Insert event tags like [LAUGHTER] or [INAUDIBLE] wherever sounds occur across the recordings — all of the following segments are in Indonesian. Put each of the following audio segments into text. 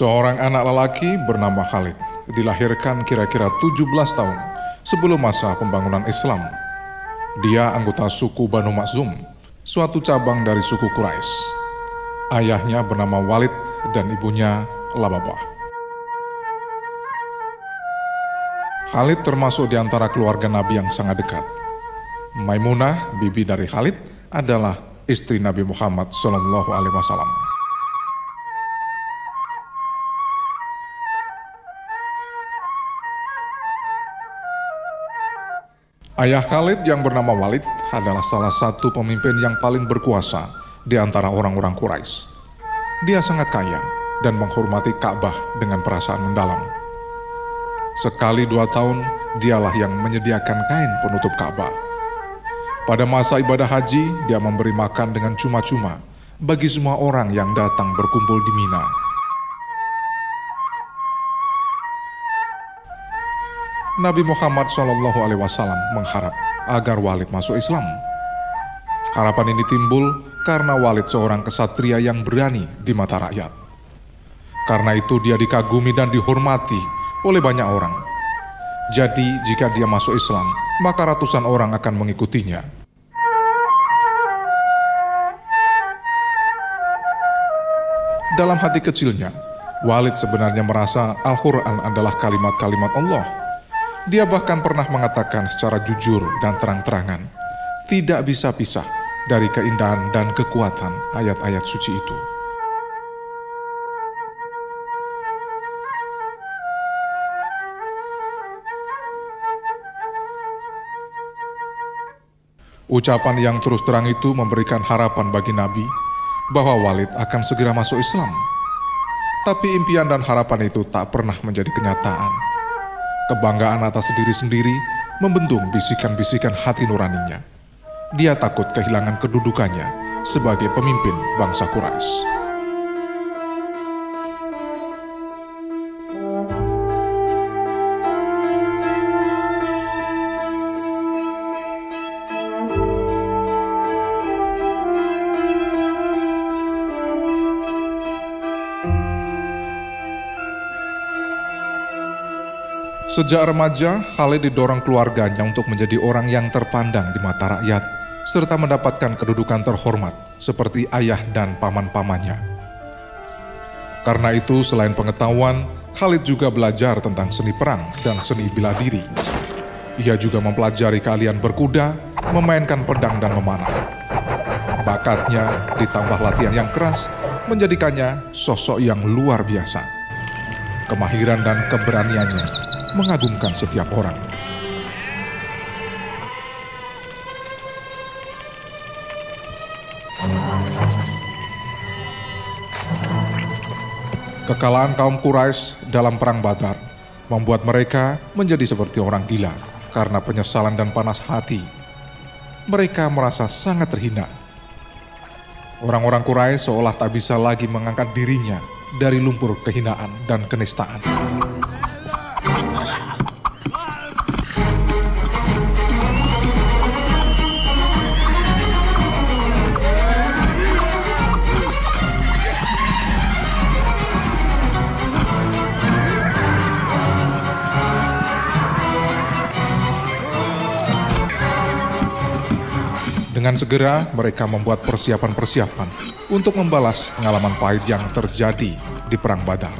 Seorang anak lelaki bernama Khalid dilahirkan kira-kira 17 tahun sebelum masa pembangunan Islam. Dia anggota suku Banu Makhzum, suatu cabang dari suku Quraisy. Ayahnya bernama Walid dan ibunya Lababah. Khalid termasuk di antara keluarga Nabi yang sangat dekat. Maimunah, bibi dari Khalid, adalah istri Nabi Muhammad Shallallahu Alaihi Wasallam. Ayah Khalid yang bernama Walid adalah salah satu pemimpin yang paling berkuasa di antara orang-orang Quraisy. Dia sangat kaya dan menghormati Ka'bah dengan perasaan mendalam. Sekali dua tahun, dialah yang menyediakan kain penutup Ka'bah. Pada masa ibadah haji, dia memberi makan dengan cuma-cuma bagi semua orang yang datang berkumpul di Mina. Nabi Muhammad SAW mengharap agar Walid masuk Islam. Harapan ini timbul karena Walid seorang kesatria yang berani di mata rakyat. Karena itu dia dikagumi dan dihormati oleh banyak orang. Jadi jika dia masuk Islam, maka ratusan orang akan mengikutinya. Dalam hati kecilnya, Walid sebenarnya merasa Al-Quran adalah kalimat-kalimat Allah dia bahkan pernah mengatakan secara jujur dan terang-terangan, tidak bisa pisah dari keindahan dan kekuatan ayat-ayat suci itu. Ucapan yang terus terang itu memberikan harapan bagi Nabi bahwa Walid akan segera masuk Islam. Tapi impian dan harapan itu tak pernah menjadi kenyataan. Kebanggaan atas diri sendiri membendung bisikan-bisikan hati nuraninya. Dia takut kehilangan kedudukannya sebagai pemimpin bangsa Quraisy. Sejak remaja, Khalid didorong keluarganya untuk menjadi orang yang terpandang di mata rakyat, serta mendapatkan kedudukan terhormat seperti ayah dan paman-pamannya. Karena itu, selain pengetahuan, Khalid juga belajar tentang seni perang dan seni bela diri. Ia juga mempelajari keahlian berkuda, memainkan pedang dan memanah. Bakatnya ditambah latihan yang keras menjadikannya sosok yang luar biasa. Kemahiran dan keberaniannya mengagumkan setiap orang. Kekalahan kaum Quraisy dalam perang Badar membuat mereka menjadi seperti orang gila karena penyesalan dan panas hati. Mereka merasa sangat terhina. Orang-orang Quraisy seolah tak bisa lagi mengangkat dirinya dari lumpur kehinaan dan kenistaan. Dengan segera mereka membuat persiapan-persiapan untuk membalas pengalaman pahit yang terjadi di Perang Badar.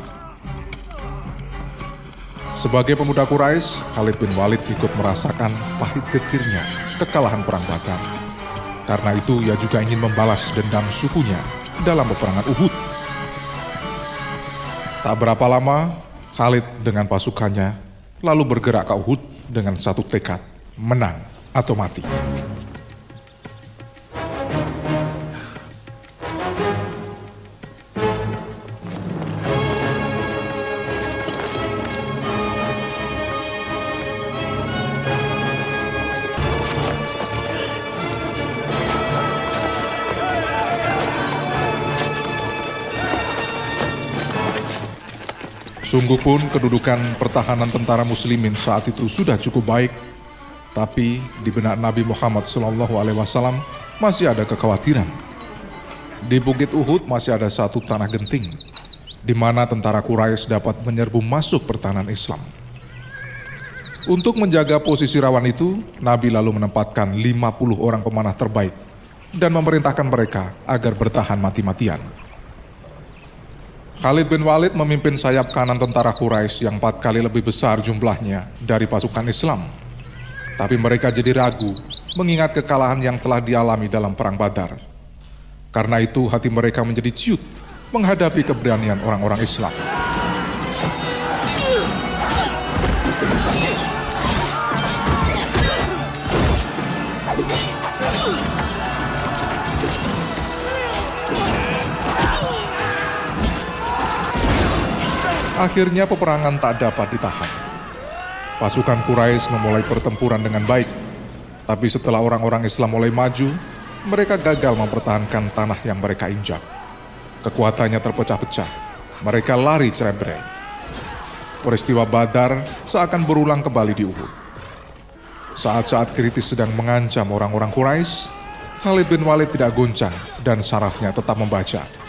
Sebagai pemuda Quraisy, Khalid bin Walid ikut merasakan pahit getirnya kekalahan Perang Badar. Karena itu ia juga ingin membalas dendam sukunya dalam peperangan Uhud. Tak berapa lama, Khalid dengan pasukannya lalu bergerak ke Uhud dengan satu tekad, menang atau mati. Sungguh pun kedudukan pertahanan tentara muslimin saat itu sudah cukup baik, tapi di benak Nabi Muhammad SAW masih ada kekhawatiran. Di Bukit Uhud masih ada satu tanah genting. di mana tentara Quraisy dapat menyerbu masuk pertahanan Islam. Untuk menjaga posisi rawan itu, Nabi lalu menempatkan 50 orang pemanah terbaik dan memerintahkan mereka agar bertahan mati-matian. Khalid bin Walid memimpin sayap kanan tentara Quraisy yang empat kali lebih besar jumlahnya dari pasukan Islam. Tapi mereka jadi ragu mengingat kekalahan yang telah dialami dalam Perang Badar. Karena itu hati mereka menjadi ciut menghadapi keberanian orang-orang Islam. Akhirnya peperangan tak dapat ditahan. Pasukan Quraisy memulai pertempuran dengan baik, tapi setelah orang-orang Islam mulai maju, mereka gagal mempertahankan tanah yang mereka injak. Kekuatannya terpecah-pecah, mereka lari cerai Peristiwa Badar seakan berulang kembali di Uhud. Saat-saat kritis sedang mengancam orang-orang Quraisy, Khalid bin Walid tidak goncang dan sarafnya tetap membaca.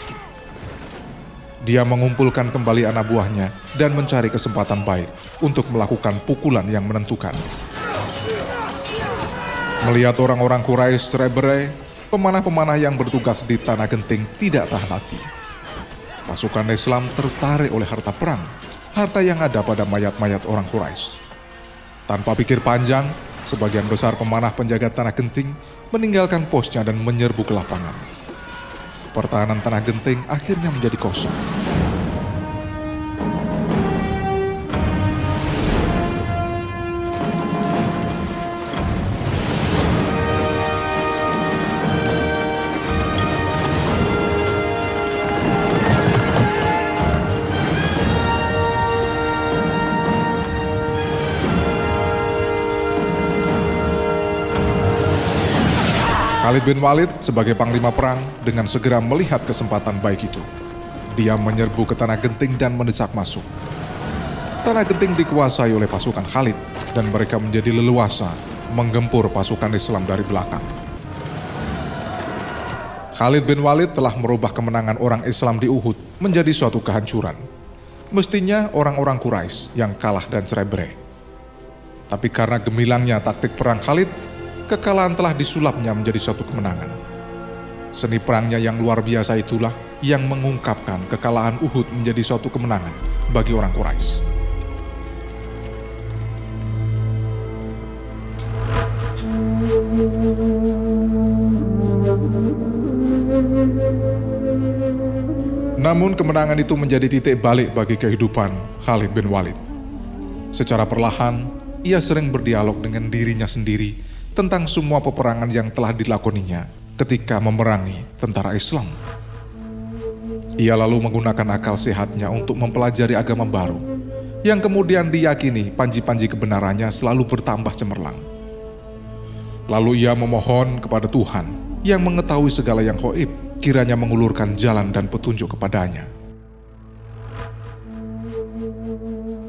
Dia mengumpulkan kembali anak buahnya dan mencari kesempatan baik untuk melakukan pukulan yang menentukan. Melihat orang-orang Quraisy cerai berai, pemanah-pemanah yang bertugas di Tanah Genting tidak tahan hati. Pasukan Islam tertarik oleh harta perang, harta yang ada pada mayat-mayat orang Quraisy. Tanpa pikir panjang, sebagian besar pemanah penjaga Tanah Genting meninggalkan posnya dan menyerbu ke lapangan pertahanan Tanah Genting akhirnya menjadi kosong. Khalid bin Walid sebagai panglima perang dengan segera melihat kesempatan baik itu. Dia menyerbu ke Tanah Genting dan mendesak masuk. Tanah Genting dikuasai oleh pasukan Khalid dan mereka menjadi leluasa menggempur pasukan Islam dari belakang. Khalid bin Walid telah merubah kemenangan orang Islam di Uhud menjadi suatu kehancuran. Mestinya orang-orang Quraisy yang kalah dan cerai berai. Tapi karena gemilangnya taktik perang Khalid, kekalahan telah disulapnya menjadi suatu kemenangan. Seni perangnya yang luar biasa itulah yang mengungkapkan kekalahan Uhud menjadi suatu kemenangan bagi orang Quraisy. Namun kemenangan itu menjadi titik balik bagi kehidupan Khalid bin Walid. Secara perlahan, ia sering berdialog dengan dirinya sendiri tentang semua peperangan yang telah dilakoninya ketika memerangi tentara Islam. Ia lalu menggunakan akal sehatnya untuk mempelajari agama baru, yang kemudian diyakini panji-panji kebenarannya selalu bertambah cemerlang. Lalu ia memohon kepada Tuhan yang mengetahui segala yang hoib, kiranya mengulurkan jalan dan petunjuk kepadanya.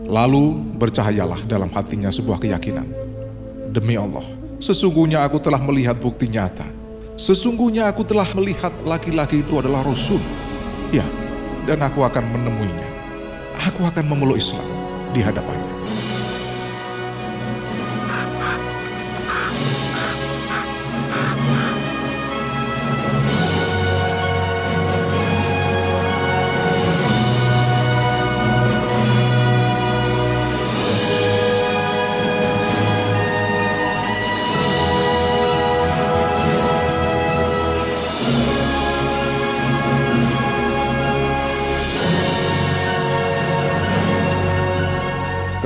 Lalu bercahayalah dalam hatinya sebuah keyakinan. Demi Allah, Sesungguhnya aku telah melihat bukti nyata. Sesungguhnya aku telah melihat laki-laki itu adalah Rasul. Ya, dan aku akan menemuinya. Aku akan memeluk Islam di hadapannya.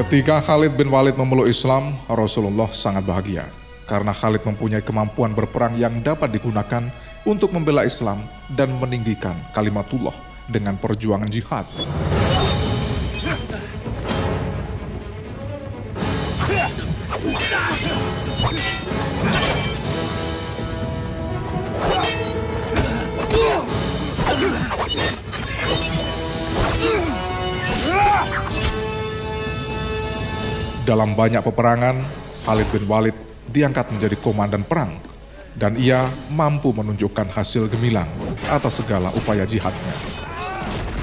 Ketika Khalid bin Walid memeluk Islam, Rasulullah sangat bahagia karena Khalid mempunyai kemampuan berperang yang dapat digunakan untuk membela Islam dan meninggikan kalimatullah dengan perjuangan jihad. [LAUGHS] Dalam banyak peperangan, Khalid bin Walid diangkat menjadi komandan perang dan ia mampu menunjukkan hasil gemilang atas segala upaya jihadnya.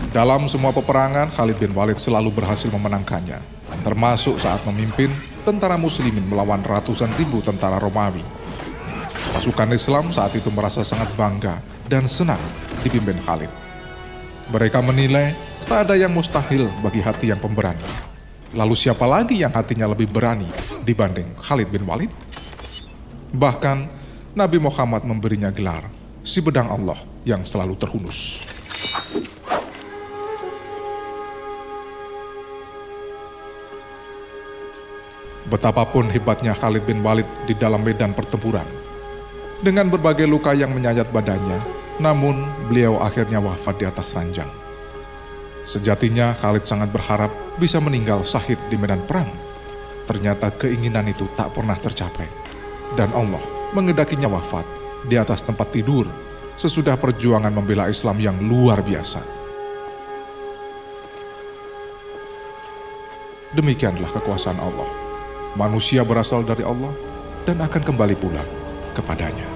Dalam semua peperangan, Khalid bin Walid selalu berhasil memenangkannya, termasuk saat memimpin tentara muslimin melawan ratusan ribu tentara Romawi. Pasukan Islam saat itu merasa sangat bangga dan senang dipimpin Khalid. Mereka menilai tak ada yang mustahil bagi hati yang pemberani. Lalu siapa lagi yang hatinya lebih berani dibanding Khalid bin Walid? Bahkan Nabi Muhammad memberinya gelar si bedang Allah yang selalu terhunus. Betapapun hebatnya Khalid bin Walid di dalam medan pertempuran. Dengan berbagai luka yang menyayat badannya, namun beliau akhirnya wafat di atas ranjang. Sejatinya Khalid sangat berharap bisa meninggal syahid di medan perang. Ternyata keinginan itu tak pernah tercapai. Dan Allah mengedakinya wafat di atas tempat tidur sesudah perjuangan membela Islam yang luar biasa. Demikianlah kekuasaan Allah manusia berasal dari Allah dan akan kembali pulang kepadanya.